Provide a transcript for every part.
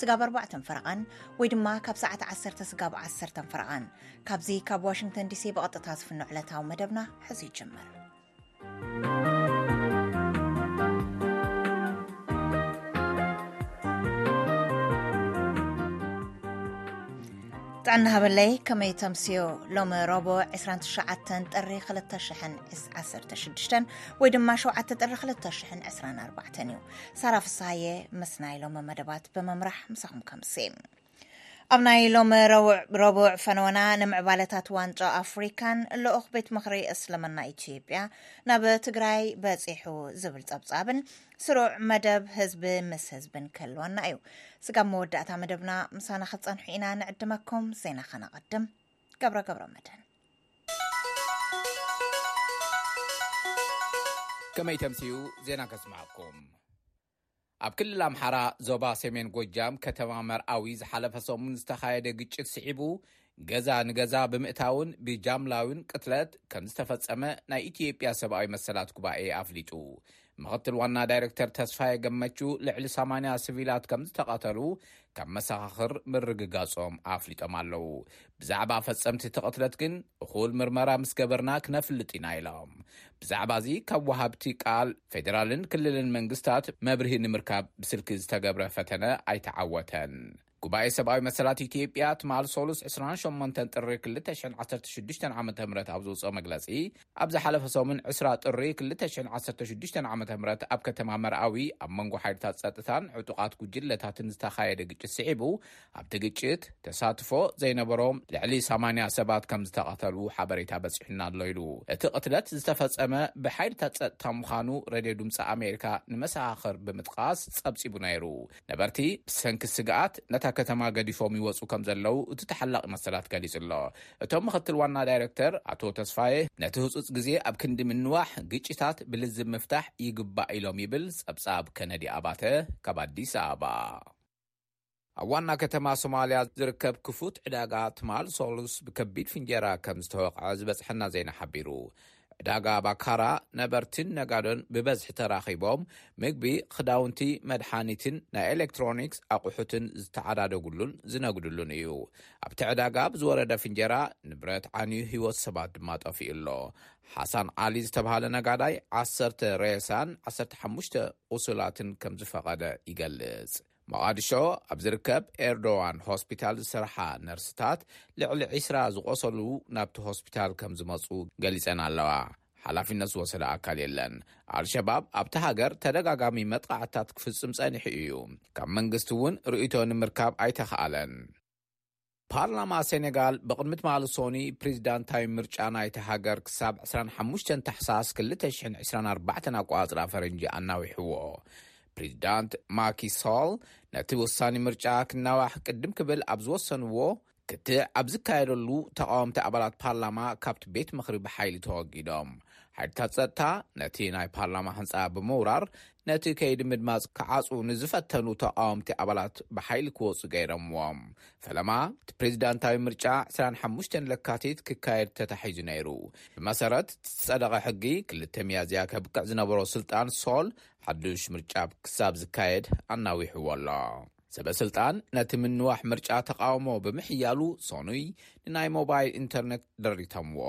ስጋብ ኣርባዕተን ፈረቓን ወይ ድማ ካብ ሰዓት ዓሰርተ ስጋብ ዓሰርተን ፈረቓን ካብዚ ካብ ዋሽንግተን ዲሲ ብቐጥታ ዝፍኖ ዕለታዊ መደብና ሕዚ ይጅምር ጥዕና ሃበለይ ከመይ ተምስዮ ሎሚ ሮቦ 29 ጥሪ 216 ወይ ድማ 7 ጥሪ 224 እዩ ሳራ ፍስሃየ ምስ ናይ ሎሚ መደባት ብምምራሕ ምሳኹም ከምሲ ኣብ ናይ ሎሚ ረቡዕ ፈነወና ንምዕባለታት ዋንጫ ኣፍሪካን ልኡኽ ቤት ምኽሪ እስልምና ኢትዮጵያ ናብ ትግራይ በፂሑ ዝብል ፀብፃብን ስሩዕ መደብ ህዝቢ ምስ ህዝብን ክህልወና እዩ ስጋብ መወዳእታ መደብና ምሳና ክትፀንሑ ኢና ንዕድመኩም ዜና ከነቐድም ገብረ ገብረ መድህን ከመይ ተምስኡ ዜና ከስምዐኩም ኣብ ክልል ኣምሓራ ዞባ ሰሜን ጎጃም ከተማ መርኣዊ ዝሓለፈ ሰሙን ዝተኻየደ ግጭት ስዒቡ ገዛ ንገዛ ብምእታውን ብጃምላዊን ቅትለት ከም ዝተፈፀመ ናይ ኢትዮጵያ ሰብኣዊ መሰላት ጉባኤ ኣፍሊጡ ምኽትል ዋና ዳይረክተር ተስፋየ ገመቹ ልዕሊ ሰማንያ ስቪላት ከምዝተቐተሉ ካብ መሰኻኽር ምርግጋፆም ኣፍሊጦም ኣለው። ብዛዕባ ፈፀምቲ እቲ ቕትለት ግን እኹል ምርመራ ምስ ገበርና ክነፍልጥ ኢና ኢሎም። ብዛዕባ እዚ ካብ ወሃብቲ ቃል ፌዴራልን ክልልን መንግስታት መብርሂ ንምርካብ ብስልኪ ዝተገብረ ፈተነ ኣይተዓወተን። ጉባኤ ሰብኣዊ መሰላት ኢትዮጵያ ትማል ሰሉስ ዕስራን ሸሞንተን ጥሪ ክልተ ሽሕን ዓሰርተ ሽዱሽተን ዓመተ ምህረት ኣብ ዘውፅኦ መግለፂ ኣብ ዝሓለፈ ሰሙን ዕስራ ጥሪ ክልተ ሽሕን ዓሰርተ ሽዱሽተን ዓመተ ምህረት ኣብ ከተማ መርኣዊ ኣብ መንጎ ሓይልታት ፀጥታን ዕጡቓት ጉጅለታትን ዝተኻየደ ግጭት ስዒቡ ኣብቲ ግጭት ተሳትፎ ዘይነበሮም ልዕሊ ሰማንያ ሰባት ከም ዝተቐተሉ ሓበሬታ በፂሑና ኣሎ ኢሉ እቲ ቅትለት ዝተፈፀመ ብሓይልታት ፀጥታ ምዃኑ ረድዮ ድምፂ ኣሜሪካ ንመሰኻኽር ብምጥቃስ ፀብፂቡ ነይሩ ነበርቲ ብሰንኪ ስግኣት ነታ ከተማ ገዲፎም ይወጹ ከምዘለዉ እቲ ተሓላቒ መሰላት ገሊጹ ኣሎ። እቶም ምኽትል ዋና ዳይረክተር ኣቶ ተስፋየ ነቲ ህጹጽ ግዜ ኣብ ክንዲ ምንዋሕ ግጭታት ብልዝብ ምፍታሕ ይግባእ ኢሎም ይብል ጸብጻብ ከነዲ ኣባተ ካብ ኣዲስ ኣበባ። ኣብ ዋና ከተማ ሶማልያ ዝርከብ ክፉት ዕዳጋ ትማል ሰሉስ ብከቢድ ፍንጀራ ከምዝተወቕዐ ዝበጽሐና ዜና ሓቢሩ። ዕዳጋ ባካራ ነበርቲን ነጋዶን ብበዝሒ ተራኺቦም ምግቢ፣ ኽዳውንቲ፣ መድሓኒትን ናይ ኤሌክትሮኒክስ ኣቑሑትን ዝተዓዳደጉሉን ዝነግዱሉን እዩ። ኣብቲ ዕዳጋ ብዝወረደ ፍንጀራ ንብረት ዓንዩ ህይወት ሰባት ድማ ጠፊኡ ኣሎ። ሓሳን ዓሊ ዝተብሃለ ነጋዳይ ዓሰርተ ሬሳን ዓሰርተ ሓሙሽተ ቑሱላትን ከምዝፈቐደ ይገልፅ። መቓድሾ ኣብ ዝርከብ ኤርዶዋን ሆስፒታል ዝሰርሓ ነርስታት ልዕሊ ዕስራ ዝቖሰሉ ናብቲ ሆስፒታል ከም ዝመጹ ገሊጸን ኣለዋ። ሓላፊነት ዝወሰደ ኣካል የለን። ኣልሸባብ ኣብታ ሃገር ተደጋጋሚ መጥቓዕትታት ክፍጽም ጸኒሑ እዩ። ካብ መንግስቲ እውን ርእይቶ ንምርካብ ኣይተኽኣለን። ፓርላማ ሴኔጋል ብቕድሚ ትማሊ ሶኑይ ፕሪዚዳንታዊ ምርጫ ናይታ ሃገር ክሳብ ዕስራን ሓሙሽተን ታሕሳስ ክልተ ሽሕን ዕስራን ኣርባዕተን ኣቆፃፅራ ፈረንጂ ኣናዊሕዎ። ፕሪዚዳንት ማኪ ሶል ነቲ ወሳኒ ምርጫ ክናዋሕ ቅድም ክብል ኣብ ዝወሰንዎ ክትዕ ኣብ ዝካየደሉ ተቓወምቲ ኣባላት ፓርላማ ካብቲ ቤት ምኽሪ ብሓይሊ ተወጊዶም። ሓይልታት ፀጥታ ነቲ ናይ ፓርላማ ህንፃ ብምውራር ነቲ ከይዲ ምድማፅ ክዓፅዉ ንዝፈተኑ ተቓወምቲ ኣባላት ብሓይሊ ክወፁ ገይረምዎም። ፈለማ እቲ ፕሬዚዳንታዊ ምርጫ ዕስራን ሓሙሽተን ለካቲት ክካየድ ተታሒዙ ነይሩ። ብመሰረት እቲ ዝፀደቐ ሕጊ ክልተ ሚያዝያ ከብቅዕ ዝነበሮ ስልጣን ሶል ሓዱሽ ምርጫ ክሳብ ዝካየድ ኣናዊሕዎ ኣሎ። ሰበስልጣን ነቲ ምንዋሕ ምርጫ ተቓውሞ ብምሕያሉ ሶኑይ ንናይ ሞባይል ኢንተርነት ደሪተምዎ።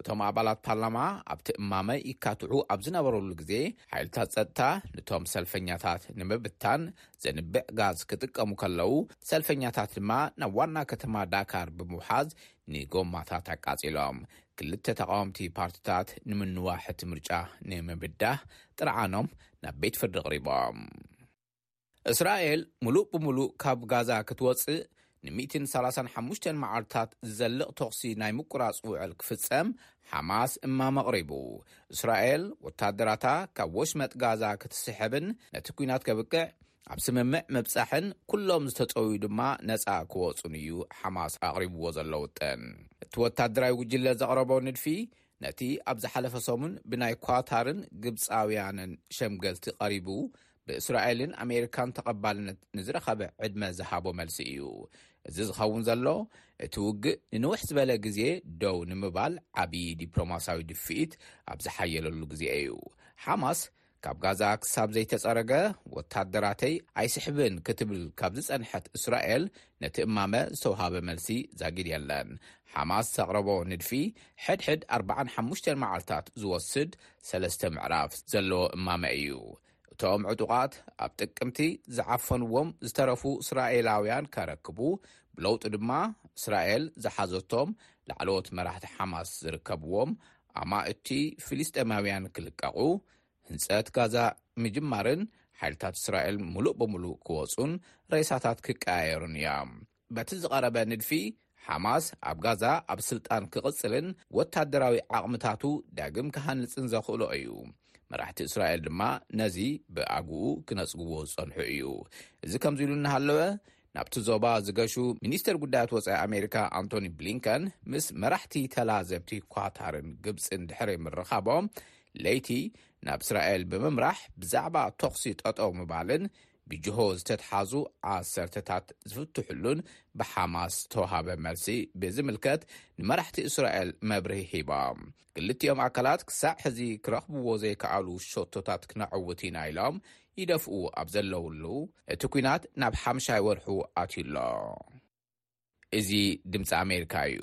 እቶም ኣባላት ፓርላማ ኣብቲ እማመ ይካትዑ ኣብ ዝነበረሉ ግዜ ሓይልታት ጸጥታ ንቶም ሰልፈኛታት ንምብታን ዘንብዕ ጋዝ ክጥቀሙ ከለው ሰልፈኛታት ድማ ናብ ዋና ከተማ ዳካር ብምውሓዝ ንጎማታት ኣቃጺሎም ክልተ ተቓወምቲ ፓርቲታት ንምንዋሕ እቲ ምርጫ ንምብዳህ ጥርዓኖም ናብ ቤት ፍርዲ ኣቕሪቦም። እስራኤል ምሉእ ብምሉእ ካብ ጋዛ ክትወጽእ ንሚእትን ሰላሳን ሓሙሽተን መዓልታት ዝዘልቕ ተኹሲ ናይ ምቁራጽ ውዕል ክፍጸም ሓማስ እማመ ኣቕሪቡ። እስራኤል ወታደራታ ካብ ወሽመጥ ጋዛ ክትስሕብን ነቲ ኲናት ከብቅዕ ኣብ ስምምዕ ምብጻሕን ኩሎም ዝተጸውዩ ድማ ነጻ ክወጹን እዩ ሓማስ ኣቕሪብዎ ዘሎ ውጥን። እቲ ወታደራዊ ጉጅለ ዘቕረቦ ንድፊ ነቲ ኣብ ዝሓለፈ ሰሙን ብናይ ኳታርን ግብጻውያንን ሸምገልቲ ቀሪቡ ብእስራኤልን ኣሜሪካን ተቐባልነት ንዝረኸበ ዕድመ ዝሃቦ መልሲ እዩ። እዚ ዝኸውን ዘሎ፣ እቲ ውግእ ንንውሕ ዝበለ ግዜ ደው ንምባል ዓብዪ ዲፕሎማስያዊ ድፍኢት ኣብ ዝሓየለሉ ግዜ እዩ። ሓማስ ካብ ጋዛ ክሳብ ዘይተጸረገ ወታደራተይ ኣይስሕብን ክትብል ካብ ዝጸንሐት እስራኤል ነቲ እማመ ዝተውሃበ መልሲ ዛጊድ የለን። ሓማስ ዘቕረቦ ንድፊ ሕድሕድ ኣርባዓን ሓሙሽተን መዓልታት ዝወስድ ሰለስተ ምዕራፍ ዘለዎ እማመ እዩ። እቶም ዕጡቓት ኣብ ጥቅምቲ ዝዓፈንዎም ዝተረፉ እስራኤላውያን ከረክቡ፣ ብለውጢ ድማ እስራኤል ዝሓዘቶም ላዕለዎት መራሕቲ ሓማስ ዝርከብዎም ኣማእቲ ፍልስጤማውያን ክልቀቑ፣ ህንፀት ጋዛ ምጅማርን ሓይልታት እስራኤል ምሉእ ብምሉእ ክወፁን ሬሳታት ክቀያየሩን እያ። በቲ ዝቐረበ ንድፊ፣ ሓማስ ኣብ ጋዛ ኣብ ስልጣን ክቕጽልን ወታደራዊ ዓቕምታቱ ዳግም ክሃንጽን ዘኽእሎ እዩ። መራሕቲ እስራኤል ድማ ነዚ ብኣግኡ ክነጽግዎ ዝጸንሑ እዩ። እዚ ከምዚሉ እናሃለወ፣ ናብቲ ዞባ ዝገሹ ሚኒስተር ጉዳያት ወጻኢ ኣሜሪካ ኣንቶኒ ብሊንከን ምስ መራሕቲ ተላዘብቲ ኳታርን ግብጽን ድሕሪ ምርኻቦም ለይቲ ናብ እስራኤል ብምምራሕ ብዛዕባ ተኹሲ ጠጠው ምባልን ብጅሆ ዝተትሓዙ ዓሰርተታት ዝፍትሕሉን ብሓማስ ዝተውሃበ መልሲ ብዝምልከት ንመራሕቲ እስራኤል መብርሂ ሂባ ክልቲኦም ኣካላት ክሳዕ ሕዚ ክረኽብዎ ዘይከኣሉ ሸቶታት ክነዕውት ኢና ኢሎም ይደፍኡ ኣብ ዘለውሉ እቲ ኩናት ናብ ሓምሻይ ወርሑ ኣትዩ ኣሎ እዚ ድምፂ ኣሜሪካ እዩ።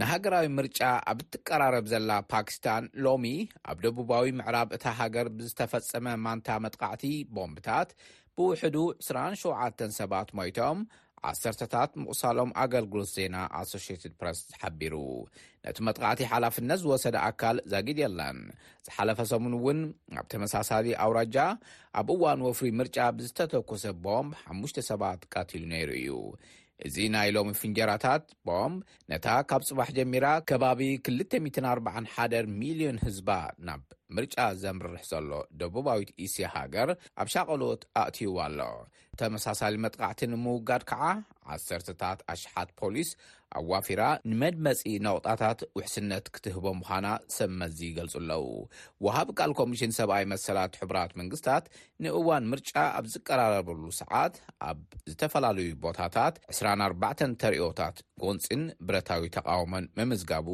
ንሃገራዊ ምርጫ ኣብ እትቀራረብ ዘላ ፓኪስታን ሎሚ ኣብ ደቡባዊ ምዕራብ እታ ሃገር ብዝተፈጸመ ማንታ መጥቓዕቲ ቦምብታት ብውሕዱ ዕስራን ሸውዓተን ሰባት ሞይቶም ዓሰርተታት ምቑሳሎም ኣገልግሎት ዜና ኣሶሽትድ ፕረስ ሓቢሩ። ነቲ መጥቓዕቲ ሓላፍነት ዝወሰደ ኣካል ዛጊድ የለን። ዝሓለፈ ሰሙን እውን ኣብ ተመሳሳሊ ኣውራጃ ኣብ እዋን ወፍሪ ምርጫ ብዝተተኮሰ ቦምብ ሓሙሽተ ሰባት ቀቲሉ ነይሩ እዩ እዚ ናይ ሎሚ ፍንጀራታት ቦምብ ነታ ካብ ጽባሕ ጀሚራ ከባቢ 241 ሚልዮን ህዝባ ናብ ምርጫ ዘምርሕ ዘሎ ደቡባዊት እስያ ሃገር ኣብ ሻቐሎት ኣእትይዋ ኣሎ ተመሳሳሊ መጥቓዕቲ ንምውጋድ ከዓ ዓሰርተታት ኣሽሓት ፖሊስ ኣዋፊራ ንመድመፂ ነቑጣታት ውሕስነት ክትህቦ ምዃና ሰብ መዚ ይገልፁ ኣለው። ወሃቢ ቃል ኮሚሽን ሰብኣዊ መሰላት ሕቡራት መንግስታት ንእዋን ምርጫ ኣብ ዝቀራረበሉ ሰዓት ኣብ ዝተፈላለዩ ቦታታት ዕስራን ኣርባዕተን ተርእዮታት ጎንፂን ብረታዊ ተቓውሞን ምምዝጋቡ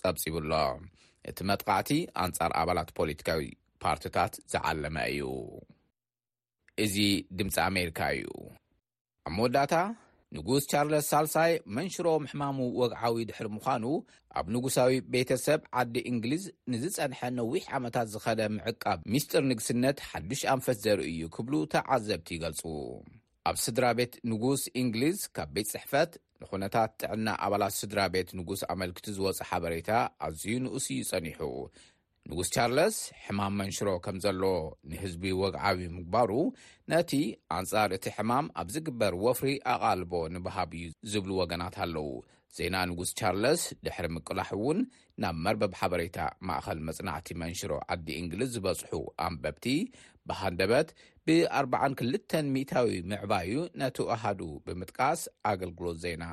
ፀብፂቡ ኣሎ። እቲ መጥቓዕቲ ኣንፃር ኣባላት ፖለቲካዊ ፓርቲታት ዝዓለመ እዩ። እዚ ድምጺ ኣሜሪካ እዩ። ኣብ መወዳእታ፣ ንጉስ ቻርለስ ሳልሳይ መንሽሮ ምሕማሙ ወግዓዊ ድሕሪ ምዃኑ፣ ኣብ ንጉሳዊ ቤተሰብ ዓዲ እንግሊዝ ንዝጸንሐ ነዊሕ ዓመታት ዝኸደ ምዕቃብ ሚስጢር ንግስነት ሓዱሽ ኣንፈት ዘርኢ እዩ ክብሉ ተዓዘብቲ ይገልጹ። ኣብ ስድራቤት ንጉስ እንግሊዝ ካብ ቤት ጽሕፈት ንኩነታት ጥዕና ኣባላት ስድራቤት ንጉስ ኣመልኪቱ ዝወጸ ሓበሬታ ኣዝዩ ንኡስ እዩ ጸኒሑ። ንጉስ ቻርለስ ሕማም መንሽሮ ከም ዘሎ ንህዝቢ ወግዓዊ ምግባሩ ነቲ ኣንጻር እቲ ሕማም ኣብ ዝግበር ወፍሪ ኣቓልቦ ንበሃብ እዩ ዝብሉ ወገናት ኣለዉ። ዜና ንጉስ ቻርለስ ድሕሪ ምቅላሕ እውን ናብ መርበብ ሓበሬታ ማእኸል መጽናዕቲ መንሽሮ ዓዲ እንግሊዝ ዝበጽሑ ኣንበብቲ ብሃንደበት ብ ኣርብዓን ክልተን ሚእታዊ ምዕባዩ ነቲ ኣሃዱ ብምጥቃስ ኣገልግሎት ዜና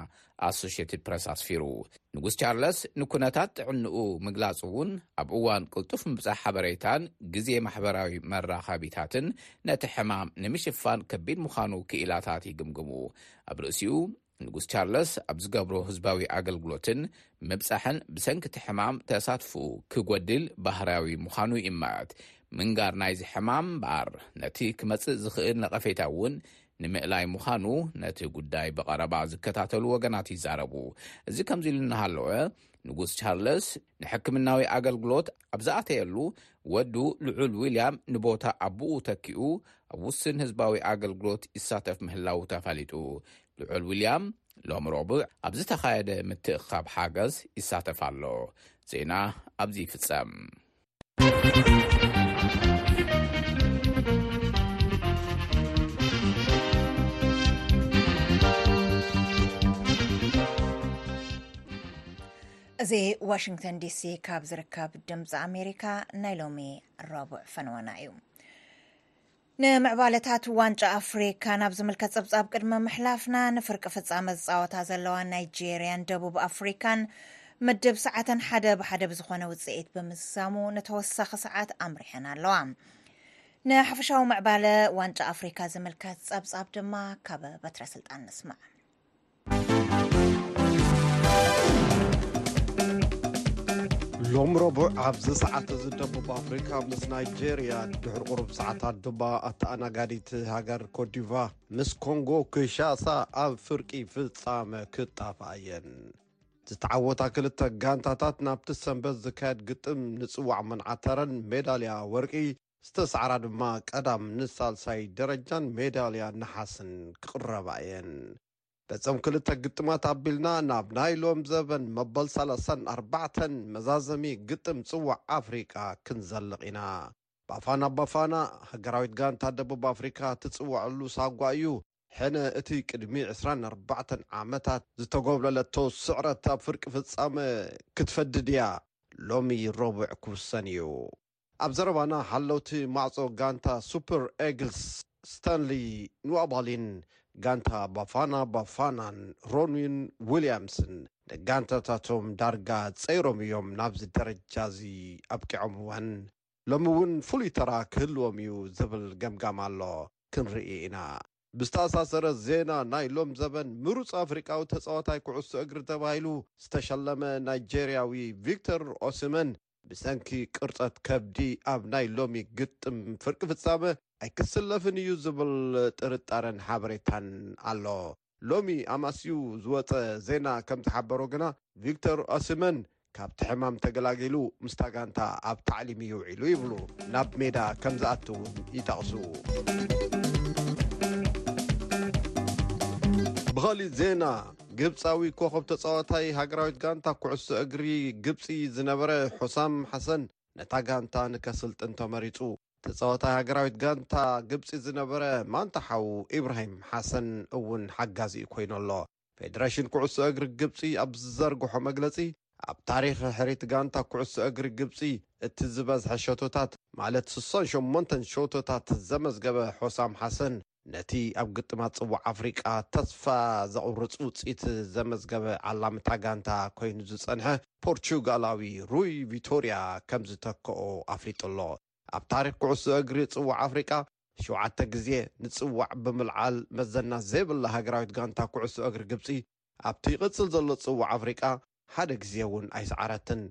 ኣሶሸትድ ፕረስ ኣስፊሩ። ንጉስ ቻርለስ ንኩነታት ጥዕንኡ ምግላጹ እውን ኣብ እዋን ቅልጡፍ ምብጻሕ ሓበሬታን ግዜ ማሕበራዊ መራኸቢታትን ነቲ ሕማም ንምሽፋን ከቢድ ምዃኑ ክኢላታት ይግምግሙ። ኣብ ርእሲኡ ንጉስ ቻርለስ ኣብ ዝገብሮ ህዝባዊ ኣገልግሎትን ምብጻሕን ብሰንኪ እቲ ሕማም ተሳትፍኡ ክጎድል ባህርያዊ ምዃኑ ይእመት። ምንጋር ናይዚ ሕማም እምበኣር ነቲ ክመጽእ ዝኽእል ነቐፌታ እውን ንምእላይ ምዃኑ ነቲ ጉዳይ ብቐረባ ዝከታተሉ ወገናት ይዛረቡ። እዚ ከምዚ ኢሉ እናሃለወ ንጉስ ቻርለስ ንሕክምናዊ ኣገልግሎት ኣብ ዝኣተየሉ ወዱ ልዑል ዊልያም ንቦታ ኣቦኡ ተኪኡ ኣብ ውስን ህዝባዊ ኣገልግሎት ይሳተፍ ምህላው ተፈሊጡ ልዑል ዊልያም ሎሚ ረቡዕ ኣብ ዝተኻየደ ምትእኻብ ሓገዝ ይሳተፍ ኣሎ ዜና ኣብዚ ይፍጸም እዚ ዋሽንግተን ዲሲ ካብ ዝርከብ ድምፂ ኣሜሪካ ናይ ሎሚ ረቡዕ ፈነወና እዩ ንምዕባለታት ዋንጫ ኣፍሪካ ናብ ዝምልከት ፀብፃብ ቅድሚ ምሕላፍና ንፍርቂ ፍፃመ ዝፃወታ ዘለዋ ናይጀርያን ደቡብ ኣፍሪካን ምድብ ሰዓተን ሓደ ብሓደ ብዝኾነ ውፅኢት ብምዝዛሙ ንተወሳኺ ሰዓት ኣምሪሐን ኣለዋ። ንሓፈሻዊ ምዕባለ ዋንጫ ኣፍሪካ ዝምልከት ፀብፃብ ድማ ካብ በትረ ስልጣን ንስማዕ። ሎም ረቡዕ ኣብዚ ሰዓት እዚ ደቡብ ኣፍሪካ ምስ ናይጀርያ ድሕሪ ቁሩብ ሰዓታት ድማ ኣተኣናጋዲቲ ሃገር ኮዲቫ ምስ ኮንጎ ክሻሳ ኣብ ፍርቂ ፍፃመ ክጣፍኣ እየን ዝተዓወታ ክልተ ጋንታታት ናብቲ ሰንበት ዝካየድ ግጥም ንፅዋዕ መንዓተረን ሜዳልያ ወርቂ ዝተሳዕራ ድማ ቀዳም ን ሳልሳይ ደረጃን ሜዳልያ ነሓስን ክቕረባ እየን። በዘም ክልተ ግጥማት ኣቢልና ናብ ናይ ሎም ዘበን መበል ሰላሳን ኣርባዕተን መዛዘሚ ግጥም ፅዋዕ ኣፍሪቃ ክንዘልቕ ኢና። ባፋና ባፋና ሃገራዊት ጋንታ ደቡብ ኣፍሪካ ትፅወዐሉ ሳጓ እዩ። ሕነ እቲ ቅድሚ ዕስራን ኣርባዕተን ዓመታት ዝተጎብለለቶ ስዕረት ኣብ ፍርቂ ፍፃመ ክትፈድድ እያ። ሎሚ ረቡዕ ክውሰን እዩ። ኣብ ዘረባና ሓለውቲ ማዕጾ ጋንታ ሱፐር ኤግልስ ስታንሊ ንዋባሊን ጋንታ ባፋና ባፋናን ሮንዊን ዊልያምስን ንጋንታታቶም ዳርጋ ጸይሮም እዮም ናብዚ ደረጃ'ዚ ኣብቂዖምወን። ሎሚ'ውን ፍሉይ ተራ ክህልዎም እዩ ዝብል ገምጋም ኣሎ። ክንርኢ ኢና። ብዝተኣሳሰረ ዜና ናይ ሎምዘበን ምሩጽ ኣፍሪቃዊ ተጻዋታይ ኩዕሶ እግሪ ተባሂሉ ዝተሸለመ ናይጀርያዊ ቪክተር ኦሲመን ብሰንኪ ቅርጸት ከብዲ ኣብ ናይ ሎሚ ግጥም ፍርቂ ፍጻመ ኣይክስለፍን እዩ ዝብል ጥርጣረን ሓበሬታን ኣሎ። ሎሚ ኣማስዩ ዝወጸ ዜና ከም ዝሓበሮ ግና ቪክቶር ኦሲመን ካብቲ ሕማም ተገላጊሉ ምስታ ጋንታ ኣብ ታዕሊም እዩ ውዒሉ ይብሉ። ናብ ሜዳ ከም ዝኣቱ እውን ይጠቕሱ። ብኻሊእ ዜና ግብጻዊ ኮኸብ ተጻዋታይ ሃገራዊት ጋንታ ኩዕሶ እግሪ ግብጺ ዝነበረ ሑሳም ሓሰን ነታ ጋንታ ንከስልጥን ተመሪጹ። ተጻዋታይ ሃገራዊት ጋንታ ግብጺ ዝነበረ ማንታ ሓው ኢብራሂም ሓሰን እውን ሓጋዚኡ ኮይኑ ኣሎ። ፌደረሽን ኩዕሶ እግሪ ግብጺ ኣብ ዝዘርግሖ መግለጺ፣ ኣብ ታሪኽ ሕርይቲ ጋንታ ኩዕሶ እግሪ ግብጺ እቲ ዝበዝሐ ሸቶታት ማለት ስሳን ሸሞንተን ሸቶታት ዘመዝገበ ሑሳም ሓሰን፣ ነቲ ኣብ ግጥማት ጽዋዕ ኣፍሪቃ ተስፋ ዘቑርጽ ውጽኢት ዘመዝገበ ኣላምታ ጋንታ ኰይኑ ዝጸንሐ ፖርቹጋላዊ ሩይ ቪቶርያ ከም ዝተክኦ ኣፍሊጡ'ሎ። ኣብ ታሪኽ ኩዕሶ እግሪ ጽዋዕ ኣፍሪቃ፣ ሸውዓተ ግዜ ንጽዋዕ ብምልዓል መዘና ዘይብላ ሃገራዊት ጋንታ ኩዕሶ እግሪ ግብጺ፣ ኣብቲ ይቕጽል ዘሎ ጽዋዕ ኣፍሪቃ ሓደ ግዜ እውን ኣይሰዓረትን።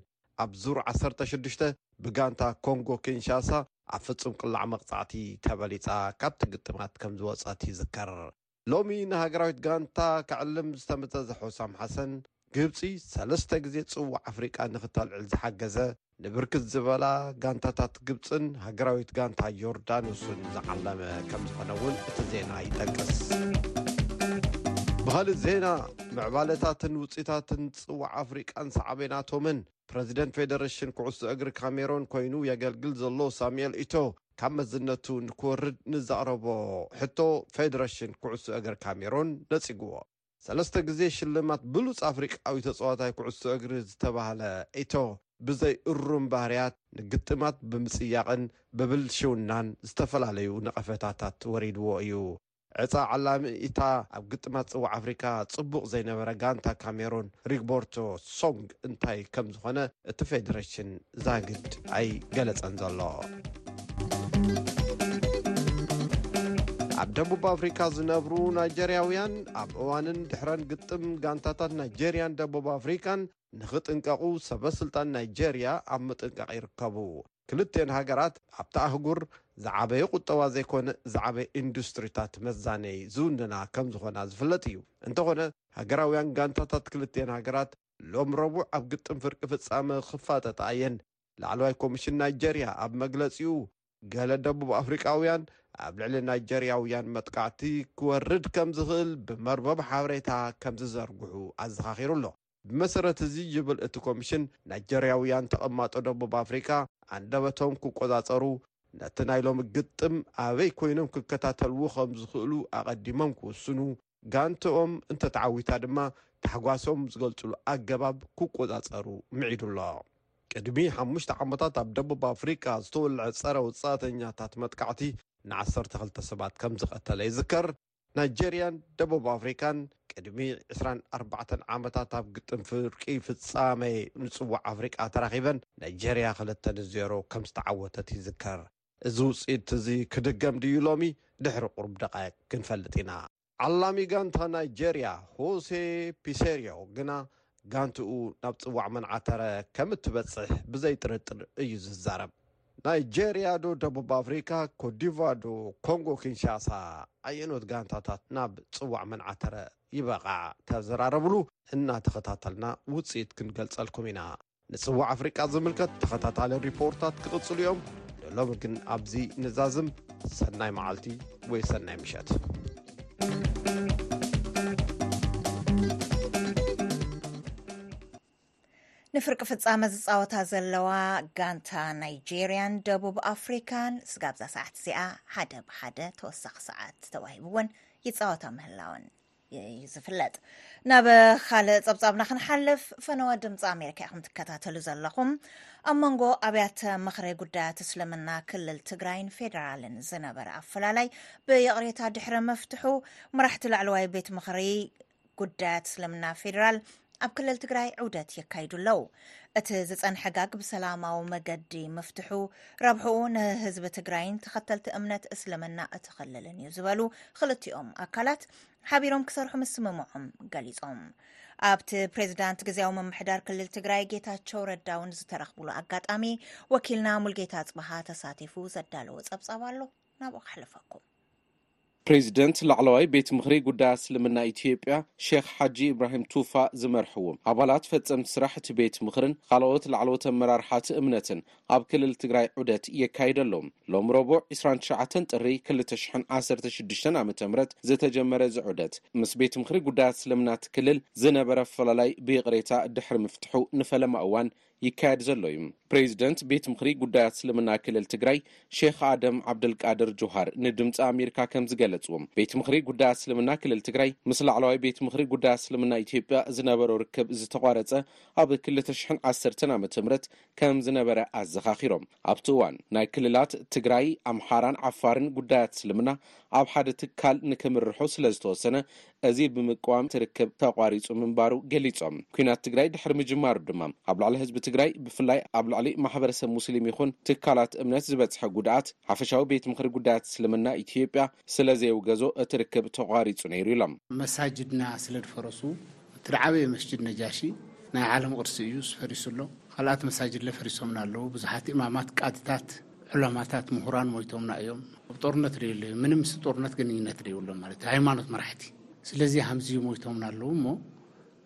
ኣብ ዙር ዓሰርተ ሽዱሽተ ብጋንታ ኮንጎ ኪንሻሳ ኣብ ፍጹም ቅላዕ መቕጻዕቲ ተበሊጻ ካብቲ ግጥማት ከምዝወጸት ይዝከር። ሎሚ ንሃገራዊት ጋንታ ከዕልም ዝተመዘዘ ሑሳም ሓሰን፣ ግብጺ ሰለስተ ግዜ ጽዋዕ ኣፍሪቃ ንክተልዕል ዝሓገዘ ንብርክት ዝበላ ጋንታታት ግብፅን ሃገራዊት ጋንታ ዮርዳኖስን ዝዓለመ ከምዝኾነ እውን እቲ ዜና ይጠቅስ። ብኻልእ ዜና ምዕባለታትን ውፅኢታትን ፅዋዕ ኣፍሪቃን ሳዕቤናቶምን ፕረዚደንት ፌደሬሽን ኩዕሶ እግሪ ካሜሮን ኮይኑ የገልግል ዘሎ ሳሙኤል ኢቶ ካብ መዝነቱ ንክወርድ ንዘቕረቦ ሕቶ ፌደሬሽን ኩዕሶ እግሪ ካሜሮን ነፂጉዎ። ሰለስተ ግዜ ሽልማት ብሉጽ ኣፍሪቃዊ ተጸዋታይ ኩዕሶ እግሪ ዝተባህለ ኤቶ፣ ብዘይ እሩም ባህርያት፣ ንግጥማት ብምጽያቕን ብብልሽውናን ዝተፈላለዩ ነቐፈታታት ወሪድዎ እዩ። ዕጻ ዓላሚ እታ ኣብ ግጥማት ጽዋዕ ኣፍሪቃ ጽቡቕ ዘይነበረ ጋንታ ካሜሩን ሪግቦርቶ ሶንግ እንታይ ከምዝኾነ እቲ ፌደሬሽን ዛግድ ኣይገለጸን ዘሎ። ኣብ ደቡብ ኣፍሪካ ዝነብሩ ናይጀርያውያን ኣብ እዋንን ድሕረን ግጥም ጋንታታት ናይጀርያን ደቡብ ኣፍሪካን ንኽጥንቀቑ ሰበ ስልጣን ናይጀርያ ኣብ ምጥንቃቕ ይርከቡ። ክልቲኤን ሃገራት ኣብታ ኣህጉር ዝዓበየ ቁጠባ ዘይኮነ ዝዓበየ ኢንዱስትሪታት መዛነዪ ዝውንና ከምዝኾና ዝፍለጥ እዩ። እንተኾነ ሃገራውያን ጋንታታት ክልቲኤን ሃገራት ሎም ረቡዕ ኣብ ግጥም ፍርቂ ፍጻመ ክፋጠጣ እየን። ላዕለዋይ ኮሚሽን ናይጀርያ ኣብ መግለጺኡ፣ ገለ ደቡብ ኣፍሪቃውያን ኣብ ልዕሊ ናይጀርያውያን መጥቃዕቲ ክወርድ ከም ዝኽእል ብመርበብ ሓበሬታ ከም ዝዘርግሑ ኣዘኻኺሩ ኣሎ። ብመሰረት እዚ ይብል እቲ ኮሚሽን፣ ናይጀርያውያን ተቐማጦ ደቡብ ኣፍሪቃ ኣንደበቶም ክቆጻጸሩ፣ ነቲ ናይ ሎሚ ግጥም ኣበይ ኮይኖም ክከታተልዎ ከም ዝኽእሉ ኣቐዲሞም ክውስኑ፣ ጋንትኦም እንተተዓዊታ ድማ ታሕጓሶም ዝገልጽሉ ኣገባብ ክቆጻጸሩ ምዒዱ ኣሎ። ቅድሚ ሓሙሽተ ዓመታት ኣብ ደቡብ ኣፍሪቃ ዝተወልዐ ጸረ ወጻእተኛታት መጥቃዕቲ ን ዓሰርተ ክልተ ሰባት ከም ዝቐተለ ይዝከር። ናይጀርያን ደቡብ ኣፍሪቃን ቅድሚ ዕስራን ኣርባዕተን ዓመታት ኣብ ግጥም ፍርቂ ፍጻመ ንጽዋዕ ኣፍሪቃ ተራኺበን ናይጀርያ ክልተ ን ዜሮ ከም ዝተዓወተት ይዝከር። እዚ ውጽኢት እዚ ክድገም ድዩ ሎሚ? ድሕሪ ቁሩብ ደቓይቕ ክንፈልጥ ኢና። ዓላሚ ጋንታ ናይጀርያ ሆሴ ፒሴርዮ ግና ጋንትኡ ናብ ጽዋዕ መን ዓተረ ከም እትበጽሕ ብዘይ ጥርጥር እዩ ዝዛረብ። ናይጀርያ ዶ ደቡብ ኣፍሪቃ፣ ኮትዲቫር ዶ ኮንጎ ኪንሻሳ ኣየኖት ጋንታታት ናብ ጽዋዕ መን ዓተረ ይበቓዓ ተዘራረብሉ እናተኸታተልና ውጽኢት ክንገልጸልኩም ኢና። ንጽዋዕ ኣፍሪቃ ዝምልከት ተኸታታሊ ሪፖርታት ክቕጽሉ እዮም። ንሎሚ ግን ኣብዚ ንዛዝም። ሰናይ መዓልቲ ወይ ሰናይ ምሸት። ንፍርቂ ፍጻመ ዝፃወታ ዘለዋ ጋንታ ናይጀርያን ደቡብ ኣፍሪካን ስጋ ኣብዛ ሰዓት እዚኣ ሓደ ብሓደ ተወሳኺ ሰዓት ተዋሂብወን ይፃወታ ምህላወን እዩ ዝፍለጥ ናብ ካልእ ፀብፃብና ክንሓልፍ ፈነወ ድምፂ ኣሜሪካ ኢኹም ትከታተሉ ዘለኹም ኣብ መንጎ ኣብያተ ምክሪ ጉዳያት እስልምና ክልል ትግራይን ፌደራልን ዝነበረ ኣፈላላይ ብይቕሬታ ድሕሪ ምፍትሑ መራሕቲ ላዕለዋይ ቤት ምክሪ ጉዳያት እስልምና ፌደራል ኣብ ክልል ትግራይ ዑደት የካይዱ ኣለው እቲ ዝፀንሐ ጋግ ብሰላማዊ መገዲ ምፍትሑ ረብሕኡ ንህዝቢ ትግራይን ተኸተልቲ እምነት እስልምና እቲ ክልልን እዩ ዝበሉ ክልቲኦም ኣካላት ሓቢሮም ክሰርሑ ምስምምዖም ገሊፆም ኣብቲ ፕሬዚዳንት ግዜያዊ ምምሕዳር ክልል ትግራይ ጌታቸው ረዳውን ዝተረኽብሉ ኣጋጣሚ ወኪልና ሙልጌታ ፅበሃ ተሳቲፉ ዘዳለዎ ፀብፃብ ኣሎ ናብኡ ክሕልፈኩም ፕሬዚደንት ላዕለዋይ ቤት ምኽሪ ጉዳያት እስልምና ኢትዮጵያ ሼኽ ሓጂ ኢብራሂም ቱፋ ዝመርሕዎ ኣባላት ፈፀምቲ ስራሕ እቲ ቤት ምኽርን ኻልኦት ላዕለዎት ኣመራርሓት እምነትን ኣብ ክልል ትግራይ ዑደት የካይድ ኣሎ። ሎሚ ረቡዕ ዕስራን ትሽዓተን ጥሪ ክልተ ሽሕን ዓሰርተ ሽዱሽተን ዓመተ ምህረት ዝተጀመረ እዚ ዑደት ምስ ቤት ምኽሪ ጉዳያት እስልምና እቲ ክልል ዝነበረ ኣፈላላይ ብይቕሬታ ድሕሪ ምፍትሑ ንፈለማ እዋን ይካየድ ዘሎ እዩ። ፕሬዚደንት ቤት ምኽሪ ጉዳያት እስልምና ክልል ትግራይ ሼኽ ኣደም ዓብደልቃድር ጆሃር ንድምፂ ኣሜሪካ ከምዝገለፁዎ ቤት ምኽሪ ጉዳያት እስልምና ክልል ትግራይ ምስ ላዕለዋይ ቤት ምኽሪ ጉዳያት እስልምና ኢትዮጵያ ዝነበሮ ርክብ ዝተቋረፀ ኣብ ክልተ ሽሕን ዓሰርተን ዓመተ ምህረት ከምዝነበረ ኣዘኻኺሮም ኣብቲ እዋን ናይ ክልላት ትግራይ፣ ኣምሓራን ዓፋርን ጉዳያት እስልምና ኣብ ሓደ ትካል ንክምርሑ ስለዝተወሰነ እዚ ብምቅዋም እቲ ርክብ ተቋሪፁ ምንባሩ ገሊፆም። ኲናት ትግራይ ድሕሪ ምጅማሩ ድማ ኣብ ልዕሊ ህዝቢ ትግራይ ብፍላይ ኣብ ልዕሊ ማሕበረሰብ ሙስሊም ይኹን ትካላት እምነት ዝበፅሐ ጉድኣት ሓፈሻዊ ቤት ምኽሪ ጉዳያት እስልምና ኢትዮጵያ ስለዘየውገዞ እቲ ርክብ ተቋሪፁ ነይሩ ኢሎም። መሳጅድና ስለድፈረሱ እቲ ድዓበየ መስጅድ ነጃሺ ናይ ዓለም ቅርሲ እዩ ፈሪሱ ኣሎ ካልኣት መሳጅድለ ፈሪሶምና ኣለዉ ብዙሓት ኢማማት ቃዲታት ዑላማታት ምሁራን ሞይቶምና እዮም ኣብ ጦርነት ዶ የለዩ ምንም ምስ ጦርነት ግንኙነት ዶ የብሎም ማለት ሃይማኖት መራሕቲ ስለዚ ሃምዚ ሞይቶምና ኣለዉ እሞ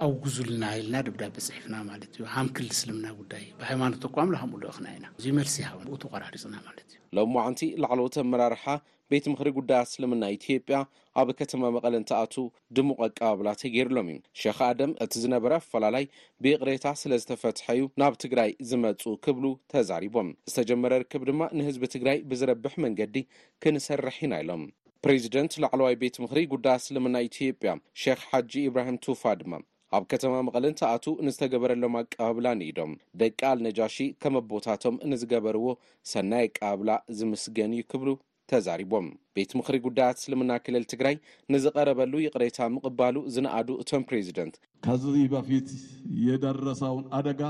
ኣውግዙልና ኢልና ደብዳቤ ጽሒፍና ማለት እዩ ሃም ክል እስልምና ጉዳይ ብሃይማኖት ተቋም ለሃምኡ ልእኽና ኢና እዙይ መልሲ ሃብ ብኡ ተቋራሪጽና ማለት እዩ ሎምዓንቲ ላዕለዎት ኣመራርሓ ቤት ምኽሪ ጉዳያት እስልምና ኢትዮጵያ ኣብ ከተማ መቐለ እንትኣትዉ ድሙቕ ኣቀባብላ ተገይርሎም እዩ። ሸኽ ኣደም እቲ ዝነበረ ኣፈላላይ ብይቕሬታ ስለዝተፈትሐ እዩ ናብ ትግራይ ዝመፅኡ ክብሉ ተዛሪቦም። ዝተጀመረ ርክብ ድማ ንህዝቢ ትግራይ ብዝረብሕ መንገዲ ክንሰርሕ ኢና ኢሎም። ፕሬዚደንት ላዕለዋይ ቤት ምኽሪ ጉዳያት እስልምና ኢትዮጵያ ሸኽ ሓጂ ኢብራሂም ቱፋ ድማ ኣብ ከተማ መቐለ እንትኣትው ንዝተገበረሎም ኣቀባብላ ንኢዶም ደቂ ኣልነጃሺ ከም ኣቦታቶም ንዝገበርዎ ሰናይ ኣቀባብላ ዝምስገን እዩ ክብሉ ተዛሪቦም። ቤት ምኽሪ ጉዳያት እስልምና ክልል ትግራይ ንዝቐረበሉ ይቕሬታ ምቕባሉ ዝነኣዱ እቶም ፕሬዚደንት፣ ከዝህ በፊት የደረሰውን ኣደጋ።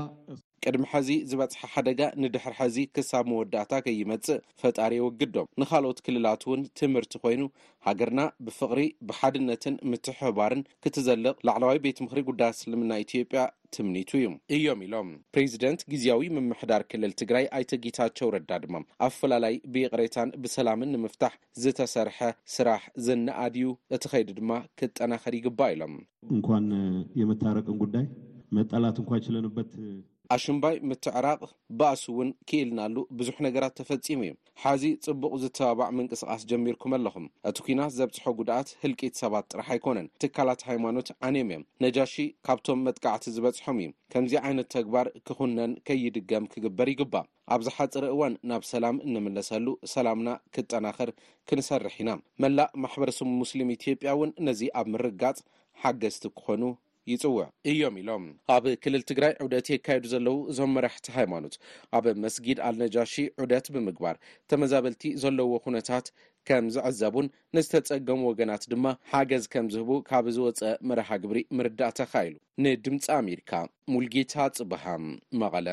ቅድሚ ሐዚ ዝበፅሐ ሓደጋ ንድሕሪ ሐዚ ክሳብ መወዳእታ ከይመፅእ ፈጣሪ የወግዶ። ንኻልኦት ክልላት እውን ትምህርቲ ኮይኑ ሃገርና ብፍቕሪ፣ ብሓድነትን ምትሕብባርን ክትዘልቕ ላዕለዋይ ቤት ምኽሪ ጉዳያት እስልምና ኢትዮጵያ ትምኒቱ እዩ። እዮም ኢሎም። ፕሬዚደንት ጊዚያዊ ምምሕዳር ክልል ትግራይ ኣይተ ጌታቸው ረዳ ድማ ኣፈላላይ ብይቕሬታን ብሰላምን ንምፍታሕ ዝተሰርሐ ስራሕ ዝነኣድ እዩ፣ እቲ ከይዲ ድማ ክጠናኸር ይግባእ ኢሎም። እንኳን የመታረቅን ጉዳይ መጣላት እንኳ ችለንበት። ኣሽምባይ ምትዕራቕ ባእሲ እውን ክኢልናሉ ብዙሕ ነገራት ተፈፂሙ እዩ። ሓዚ ፅቡቕ ዝተባባዕ ምንቅስቓስ ጀሚርኩም ኣለኹም። እቲ ኩናት ዘብፅሖ ጉድኣት ህልቂት ሰባት ጥራሕ ኣይኮነን፣ ትካላት ሃይማኖት ዓንዮም እዮም። ነጃሺ ካብቶም መጥቃዕቲ ዝበፅሖም እዩ። ከምዚ ዓይነት ተግባር ክኹነን ከይድገም ክግበር ይግባእ። ኣብ ዝሓፅር እዋን ናብ ሰላም እንምለሰሉ፣ ሰላምና ክጠናኸር ክንሰርሕ ኢና። መላእ ማሕበረሰብ ሙስሊም ኢትዮጵያ እውን ነዚ ኣብ ምርግጋፅ ሓገዝቲ ክኾኑ ይፅውዕ። እዮም ኢሎም። ኣብ ክልል ትግራይ ዑደት የካየዱ ዘለዉ እዞም መራሕቲ ሃይማኖት፣ ኣብ መስጊድ ኣልነጃሺ ዑደት ብምግባር ተመዛበልቲ ዘለዉዎ ኩነታት ከም ዝዕዘቡን ንዝተፀገሙ ወገናት ድማ ሓገዝ ከም ዝህቡ ካብ ዝወፀ መርሃ ግብሪ ምርዳእ ተኻኢሉ። ንድምፂ ኣሜሪካ ሙልጌታ ኣፅብሃ መቐለ።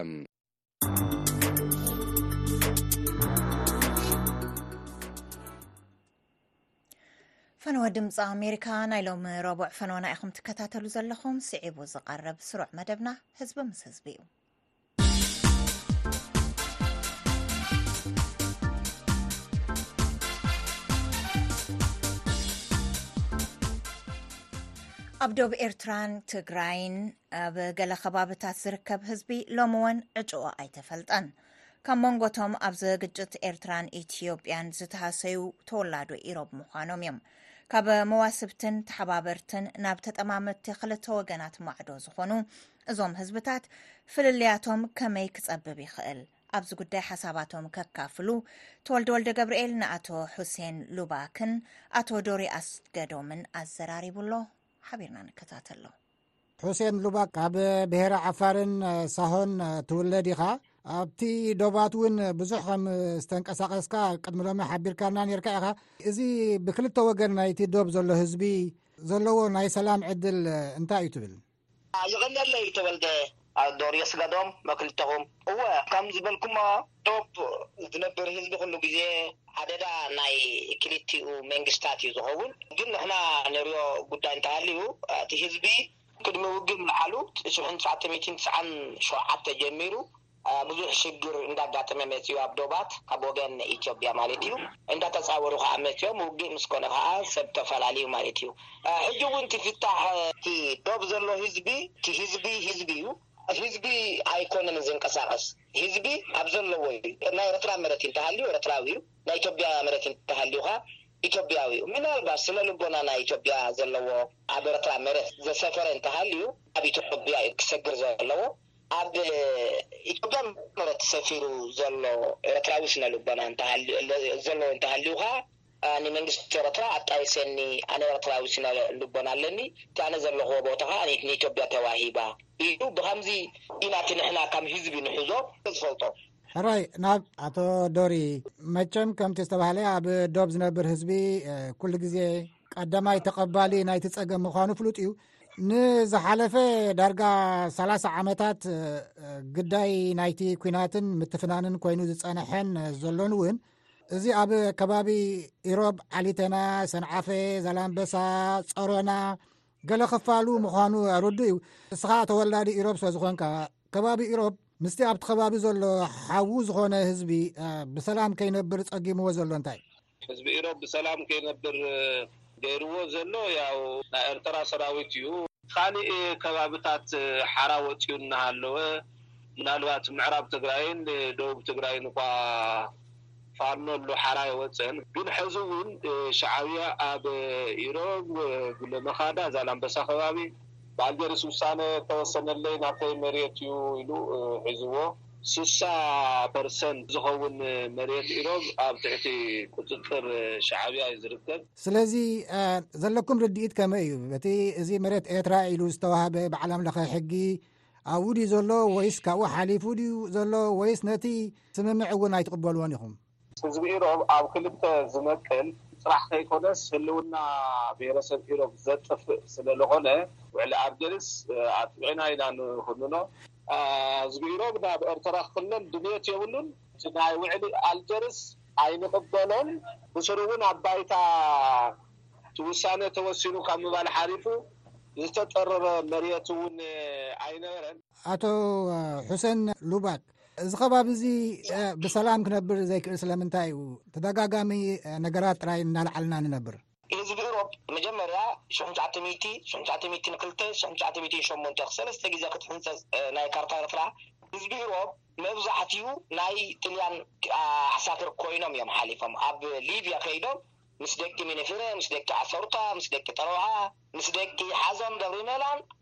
ፈነወ ድምፂ ኣሜሪካ ናይ ሎሚ ረቡዕ ፈነወና ኢኹም ትከታተሉ ዘለኹም ስዒቡ ዝቐርብ ስሩዕ መደብና ህዝቢ ምስ ህዝቢ እዩ ኣብ ዶብ ኤርትራን ትግራይን ኣብ ገለ ከባብታት ዝርከብ ህዝቢ ሎሚ ወን ዕጭኦ ኣይተፈልጠን ካብ መንጎቶም ኣብዚ ግጭት ኤርትራን ኢትዮጵያን ዝተሃሰዩ ተወላዶ ኢሮብ ምዃኖም እዮም ካብ መዋስብትን ተሓባበርትን ናብ ተጠማመቲ ክልተ ወገናት ማዕዶ ዝኾኑ እዞም ህዝብታት ፍልልያቶም ከመይ ክጸብብ ይኽእል ኣብዚ ጉዳይ ሓሳባቶም ከካፍሉ ተወልደ ወልደ ገብርኤል ንኣቶ ሑሴን ሉባክን ኣቶ ዶሪ ኣስገዶምን ኣዘራሪቡ ኣሎ ሓቢርና ንከታተሎ ሑሴን ሉባክ ካብ ብሄረ ዓፋርን ሳሆን ትውለድ ኢኻ ኣብቲ ዶባት እውን ብዙሕ ከም ዝተንቀሳቀስካ ቅድሚ ሎሚ ሓቢርካና ነርካ ኢኻ እዚ ብክልተ ወገን ናይቲ ዶብ ዘሎ ህዝቢ ዘለዎ ናይ ሰላም ዕድል እንታይ እዩ ትብል ይቕነለይ ተወልደ ኣዶር የስገዶም መክልተኹም እወ ከም ዝበልኩሞ ዶብ ዝነብር ህዝቢ ኩሉ ግዜ ኣደዳ ናይ ክሊቲኡ መንግስታት እዩ ዝኸውን ግን ንሕና ንርኦ ጉዳይ እንተሃልዩ እቲ ህዝቢ ቅድሚ ውግእ ምልዓሉ ሽሕን ትሽዓተ ሚእትን ትስዓን ሸውዓተ ጀሚሩ ብዙሕ ሽግር እንዳጋጠመ መጺኡ ኣብ ዶባት ካብ ወገን ኢትዮጵያ ማለት እዩ እንዳተጻወሩ ከኣ መጺኦም ውግእ ምስ ኮነ ከኣ ሰብ ተፈላልዩ ማለት እዩ። ሕጂ ውን እቲ ፍታሕ እቲ ዶብ ዘሎ ህዝቢ እቲ ህዝቢ ህዝቢ እዩ ህዝቢ ኣይኮነን ዝንቀሳቀስ ህዝቢ ኣብ ዘለዎ እዩ ናይ ኤረትራ መረት ኢንተሃልዩ ኤረትራዊ እዩ ናይ ኢቶብያ መረት ኢንተሃልዩ ካኣ ኢቶብያዊ እዩ ምናልባሽ ስነ ልቦና ናይ ኢቶብያ ዘለዎ ኣብ ኤረትራ መረት ዘሰፈረ ኢንተሃልዩ ኣብ ኢቶብያ እዩ ክሰግር ዘለዎ ኣብ ኢቶብያ መረት ሰፊሩ ዘሎ ኤረትራዊ ስነ ልቦና ኢንተሃልዩ ዘለዎ ኢንተሃልዩ ካኣ ኣነ መንግስቲ ኤረትራ ኣጣይሰኒ ኣነ ኤረትራዊ ስነ ልቦና ኣለኒ እቲ ኣነ ዘለክዎ ቦታ ካኣ ንኢትዮጵያ ተዋሂባ ኢሉ ብከምዚ ኢና እቲ ንሕና ካም ህዝቢ ንሕዞ ዝፈልጦ። ሕራይ ናብ ኣቶ ዶሪ መቸም ከምቲ ዝተባህለ ኣብ ዶብ ዝነብር ህዝቢ ኩሉ ግዜ ቀዳማይ ተቐባሊ ናይቲ ጸገም ምዃኑ ፍሉጥ እዩ። ንዝሓለፈ ዳርጋ ሰላሳ ዓመታት ግዳይ ናይቲ ኩናትን ምትፍናንን ኮይኑ ዝጸነሐን ዘሎን እውን እዚ ኣብ ከባቢ ኢሮብ ዓሊተና ሰንዓፈ ዘላንበሳ ጸሮና ገለ ክፋሉ ምዃኑ ኣረዱ እዩ እስኻ ተወላዲ ኢሮብ ስለ ዝኾንካ ከባቢ ኢሮብ ምስቲ ኣብቲ ከባቢ ዘሎ ሓዉ ዝኾነ ህዝቢ ብሰላም ከይነብር ጸጊምዎ ዘሎ እንታይ ህዝቢ ኢሮብ ብሰላም ከይነብር ገይርዎ ዘሎ ያው ናይ ኤርትራ ሰራዊት እዩ። ኻሊእ ከባብታት ሓራ ወጺኡ እናሃለወ ምናልባት ምዕራብ ትግራይን ደቡብ ትግራይን እኳ ፋኖ ኣሎ ሓራ ኣይወጸን ግን ሐዚ እውን ሻዓብያ ኣብ ኢሮብ፣ ጉለመኻዳ፣ ዛላምበሳ ከባቢ፣ ብኣልጀርስ ውሳነ እተወሰነለይ ናተይ መሬት እዩ ኢሉ ሒዝዎ። ስሳ ፐርሰንት ዝኸውን መሬት ኢሮብ ኣብ ትሕቲ ቁፅፅር ሻዓብያ እዩ ዝርከብ። ስለዚ ዘለኩም ርድኢት ከመይ እዩ? እቲ እዚ መሬት ኤርትራ ኢሉ ዝተዋህበ በዓል ኣምለኸ ሕጊ ኣብኡ ድዩ ዘሎ ወይስ ካብኡ ሓሊፉ ድዩ ዘሎ ወይስ ነቲ ስምምዕ እውን ኣይትቕበልዎን ኢኹም? ህዝቢ ኢሮብ ኣብ ክልተ ዝመቅል ጥራሕ ከይኮነስ ህልውና ብሄረሰብ ኢሮብ ዘጥፍእ ስለልኾነ ውዕሊ ኣርጀንስ ኣጥቢቕና ኢና ንኹንኖ። ህዝቢ ኢሮብ ናብ ኤርትራ ክክለል ድልየት የብሉን። እቲ ናይ ውዕሊ ኣልጀርስ ኣይንቕበሎን ብስሩ እውን ኣብ ባይታ እቲ ውሳነ ተወሲኑ ካብ ምባል ሓሊፉ ዝተጠረረ መርየት እውን ኣይነበረን። ኣቶ ሑሰን ሉባክ። እዚ ከባቢ እዚ ብሰላም ክነብር ዘይክእል ስለምንታይ እዩ ተደጋጋሚ ነገራት ጥራይ እናልዓልና ንነብር ህዝቢ እሮብ መጀመርያ ሸሕንሸዓተ ሚእቲ ሸሕንሸዓተ ሚእትን ክልተ ሸሕንሸዓተ ሚእትን ሸሞንተ ክሰለስተ ግዜ ክትሕንፀፅ ናይ ካርታ ኤርትራ ህዝቢ እሮብ መብዛሕትኡ ናይ ጥልያን ኣሕሳክር ኮይኖም እዮም ሓሊፎም ኣብ ሊብያ ከይዶም ምስ ደቂ ሚኒፍረ ምስ ደቂ ዓሰሩታ ምስ ደቂ ጠረውዓ ምስ ደቂ ሓዞም ደብሪ መላን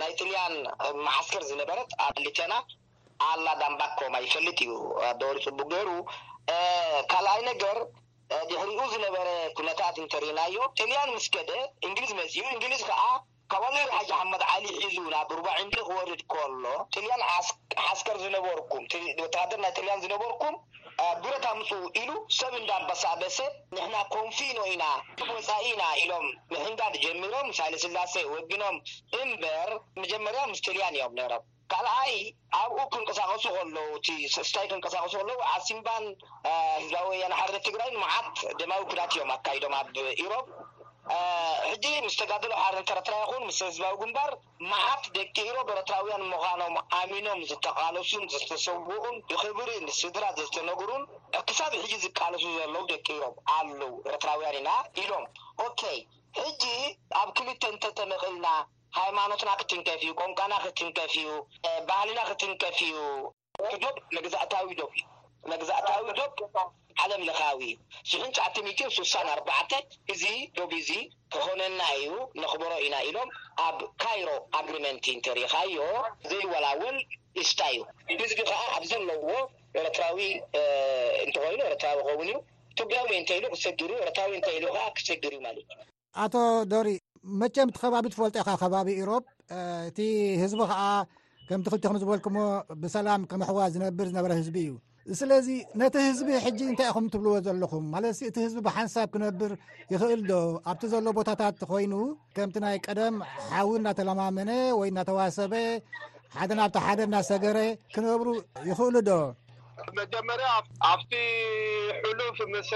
ናይ ጥልያን መዓስከር ዝነበረት ኣሊተና ኣላ ዳምባኮማ ይፈልጥ እዩ ኣደወርድ ጽቡቅ ገሩ ካልኣይ ነገር ድሕሪኡ ዝነበረ ኩነታት እንተሪኢናዮ ጥልያን ምስ ከደ እንግሊዝ መጺኡ እንግሊዝ ከኣ ካቫሌሪ ሓጂ ሓመድ ዓሊ ሒዙ ናብ ሩባ ዕንዲ ክወርድ ኮሎ ጥልያን ዓስከር ዝነበርኩም ወተሃደር ናይ ጥልያን ዝነበርኩም ብረት ኣምጹ ኢሉ ሰብ እንዳበሳበሰ ንሕና ኮንፊኖ ኢና ካብ ወጻኢ ኢና ኢሎም ምሕንጋድ ጀሚሮም ምስ ሃይለስላሴ ወጊኖም እምበር መጀመርያ ምስ ጥልያን ኢዮም ነይሮም ካልኣይ ኣብኡ ክንቀሳቀሱ ከለዉ እቲ ስታይ ክንቀሳቀሱ ከለዉ ዓሲምባን ህዝባዊ ወያነ ሓርነት ትግራይን መዓት ደማዊ ኩናት ኢዮም ኣካይዶም ኣብ ኢሮብ ሕጂ ምስ ተጋድሎ ሓርነት ኤርትራ ይኹን ምስ ህዝባዊ ግንባር መዓት ደቂ ኢሮብ ኤርትራውያን ምዃኖም ኣሚኖም ዝተቓለሱን ዝተሰውኡን ብኽብሪ ንስድራ ዘስተነግሩን ክሳብ ሕጂ ዝቃለሱ ዘለዉ ደቂ ኢሮብ ኣለዉ ኤርትራውያን ኢና ኢሎም ok ሕጂ ኣብ ክልተ እንተ ተመቒልና ሃይማኖትና ክትንከፍ እዩ ቋንቋና ክትንከፍ እዩ ባህልና ክትንከፍ እዩ እቲ ዶብ መግዛእታዊ ዶብ እዩ። መግዛእታዊ ዶብ ዓለም ለኻዊ እዩ። ሽሕን ትሽዓተ ሚእትን ሱሳን ኣርባዕተ እዚ ዶብ'ዚ ክኾነና እዩ ነኽብሮ ኢና ኢሎም ኣብ ካይሮ ኣግሪመንቲ እንተሪእኻዮ ዘይወላወል ኢስታ እዩ። ህዝቢ ከኣ ኣብ ዘለዎ ኤረትራዊ እንተኾይኑ ኤረትራዊ ክኸውን እዩ። ኢትዮጵያዊ እንተኢሉ ክሰግር እዩ። ኤረትራዊ እንተኢሉ ከኣ ክሰግር እዩ ማለት እዩ። ኣቶ ዶሪ መቸም እቲ ከባቢ ትፈልጦ ኢካ ከባቢ ኢሮብ እቲ ህዝቢ ከዓ ከምቲ ክልትኹም ዝበልኩሞ ብሰላም ከመሕዋ ዝነብር ዝነበረ ህዝቢ እዩ ስለዚ ነቲ ህዝቢ ሕጂ እንታይ ኢኹም ትብልዎ ዘለኹም ማለት እቲ ህዝቢ ብሓንሳብ ክነብር ይኽእል ዶ ኣብቲ ዘሎ ቦታታት ኮይኑ ከምቲ ናይ ቀደም ሓዊ እናተለማመነ ወይ እናተዋሰበ ሓደ ናብቲ ሓደ እናሰገረ ክነብሩ ይኽእሉ ዶ መጀመርያ ኣብቲ ሕሉፍ ምስ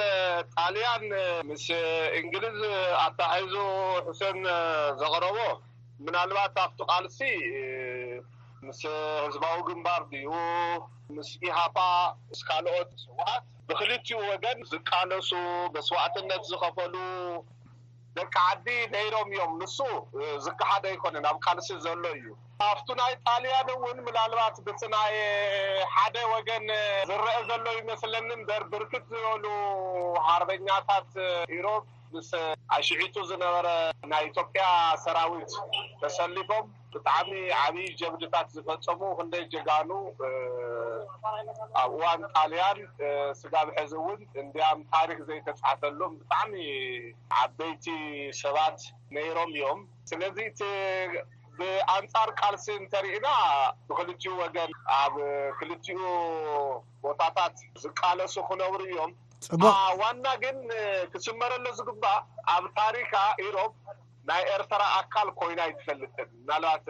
ጣልያን ምስ እንግሊዝ ኣተሓሒዙ ሕሴን ዘቕረቦ ምናልባት ኣብቲ ቃልሲ ምስ ህዝባዊ ግንባር ድዩ ምስ ኢሃፓ ምስ ካልኦት ስውኣት ብኽልቲኡ ወገን ዝቃለሱ መስዋእትነት ዝኸፈሉ ደቂ ዓዲ ነይሮም እዮም ንሱ ዝከሓድ ኣይኮነን ኣብ ቃልሲ ዘሎ እዩ። ኣብቱ ናይ ጣልያን እውን ምናልባት ብቲ ናይ ሓደ ወገን ዝረኣ ዘሎ ይመስለኒ እምበር ብርክት ዝበሉ ሃርበኛታት ኢሮብ ምስ ኣሽዒቱ ዝነበረ ናይ ኢትዮጵያ ሰራዊት ተሰሊፎም ብጣዕሚ ዓብይ ጀብድታት ዝፈፀሙ ክንደይ ጀጋኑ ኣብ እዋን ጣልያን ስጋብ ሐዚ እውን እንድያም ታሪክ ዘይተፅሐፈሎም ብጣዕሚ ዓበይቲ ሰባት ነይሮም እዮም። ስለዚ እቲ ብኣንፃር ቃልሲ እንተሪኢና ብክልቲኡ ወገን ኣብ ክልቲኡ ቦታታት ዝቃለሱ ክነብሩ እዮም። ፅቡቅ። ዋና ግን ክስመረሉ ዝግባእ ኣብ ታሪካ ኢሮብ ናይ ኤርትራ ኣካል ኮይና ኣይትፈልጥን ምናልባት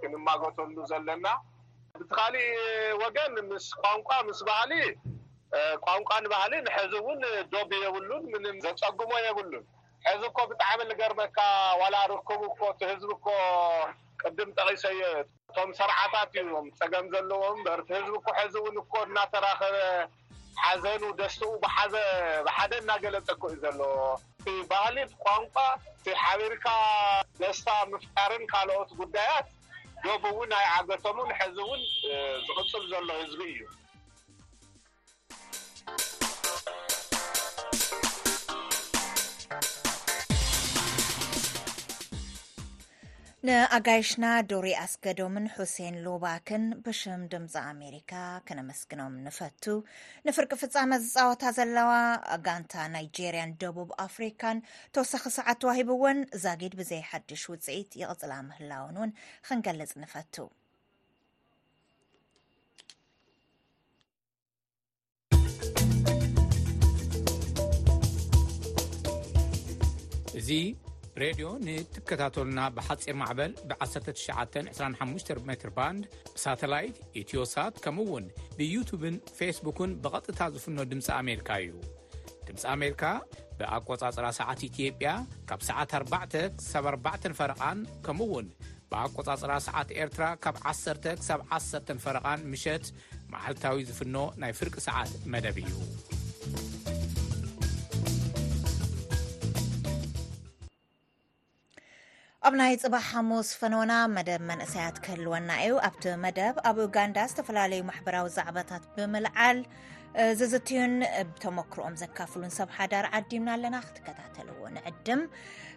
ክንማጎተሉ ዘለና። ብቲ ካሊእ ወገን ምስ ቋንቋ ምስ ባህሊ ቋንቋን ባህልን ሐዚ እውን ዶብ የብሉን ምንም ዘፀግሞ የብሉን ሐዚ እኮ ብጣዕሚ ልገርመካ ዋላ ርክቡ እኮ እቲ ህዝቢ እኮ ቅድም ጠቂሰዮ እቶም ሰርዓታት እዮም ጸገም ዘለዎም እምበር እቲ ህዝቢ እኮ ሕዚ እውን እኮ እናተራኸበ ሓዘኑ ደስትኡ ብሓዘ ብሓደ እናገለጸ እኮ እዩ ዘሎ። እቲ ባህሊ እቲ ቋንቋ እቲ ሓቢርካ ደስታ ምፍጣርን ካልኦት ጉዳያት ዶብ እውን ኣይዓገቶምን ሕዚ እውን ዝቕጽል ዘሎ ህዝቢ እዩ። ንኣጋይሽና ዶሪ ኣስገዶምን ሑሴን ሎባክን ብሽም ድምፂ ኣሜሪካ ክነመስግኖም ንፈቱ ንፍርቂ ፍፃመ ዝፃወታ ዘለዋ ጋንታ ናይጀርያን ደቡብ ኣፍሪካን ተወሳኺ ሰዓት ተዋሂብወን ዛጊድ ብዘይ ሓድሽ ውፅኢት ይቕፅላ ምህላውን እውን ክንገልፅ ንፈቱ እዚ ሬድዮ ንትከታተሉና ብሓፂር ማዕበል ብ1925 ሜትር ባንድ ብሳተላይት ኢትዮሳት ከምኡ እውን ብዩቱብን ፌስቡክን ብቐጥታ ዝፍኖ ድምፂ ኣሜሪካ እዩ ድምፂ ኣሜሪካ ብኣቆፃፅራ ሰዓት ኢትዮጵያ ካብ ሰዓት 4 ክሳብ 4 ፈረቓን ከምኡ እውን ብኣቆፃፅራ ሰዓት ኤርትራ ካብ 1 ክሳብ 1 ፈረቓን ምሸት መዓልታዊ ዝፍኖ ናይ ፍርቂ ሰዓት መደብ እዩ ኣብ ናይ ፅባሕ ሓሙስ ፈነወና መደብ መንእሰያት ክህልወና እዩ ኣብቲ መደብ ኣብ ኡጋንዳ ዝተፈላለዩ ማሕበራዊ ዛዕባታት ብምልዓል ዝዝትዩን ብተመክሮኦም ዘካፍሉን ሰብ ሓዳር ዓዲምና ኣለና ክትከታተልዎ ንዕድም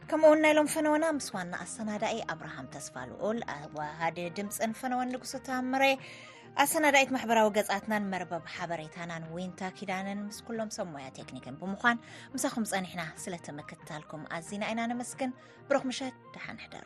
ከምኡ ውን ናይ ሎም ፈነወና ምስ ዋና ኣሰናዳኢ ኣብርሃም ተስፋ ልኡል ኣዋሃዲ ድምፅን ፈነወን ንጉሱታምረ ኣሰናዳኢት ማሕበራዊ ገጻትናን መርበብ ሓበሬታናን ዊንታ ኪዳንን ምስ ኩሎም ሰብ ሞያ ቴክኒክን ብምዃን ምሳኹም ጸኒሕና ስለቲ ምክትታልኩም ኣዚና ኢና ነመስግን ብሩኽ ምሸት ደሓን ሕደሩ